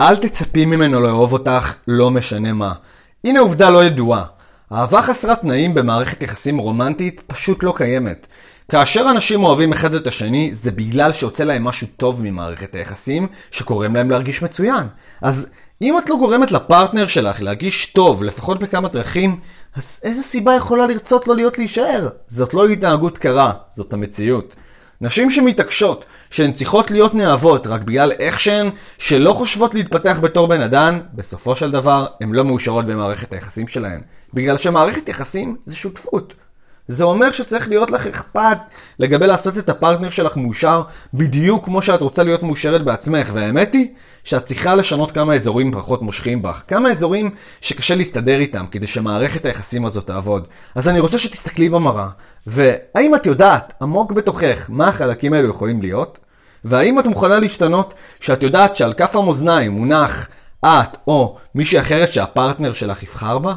אל תצפי ממנו לאהוב אותך, לא משנה מה. הנה עובדה לא ידועה. אהבה חסרת תנאים במערכת יחסים רומנטית פשוט לא קיימת. כאשר אנשים אוהבים אחד את השני, זה בגלל שיוצא להם משהו טוב ממערכת היחסים, שגורם להם להרגיש מצוין. אז אם את לא גורמת לפרטנר שלך להרגיש טוב, לפחות בכמה דרכים, אז איזה סיבה יכולה לרצות לא להיות להישאר? זאת לא התנהגות קרה, זאת המציאות. נשים שמתעקשות שהן צריכות להיות נאהבות רק בגלל איך שהן, שלא חושבות להתפתח בתור בן אדם, בסופו של דבר הן לא מאושרות במערכת היחסים שלהן. בגלל שמערכת יחסים זה שותפות. זה אומר שצריך להיות לך אכפת לגבי לעשות את הפרטנר שלך מאושר בדיוק כמו שאת רוצה להיות מאושרת בעצמך, והאמת היא שאת צריכה לשנות כמה אזורים פחות מושכים בך, כמה אזורים שקשה להסתדר איתם כדי שמערכת היחסים הזאת תעבוד. אז אני רוצה שתסתכלי במראה, והאם את יודעת עמוק בתוכך מה החלקים האלו יכולים להיות? והאם את מוכנה להשתנות שאת יודעת שעל כף המאזניים מונח את או מישהי אחרת שהפרטנר שלך יבחר בה?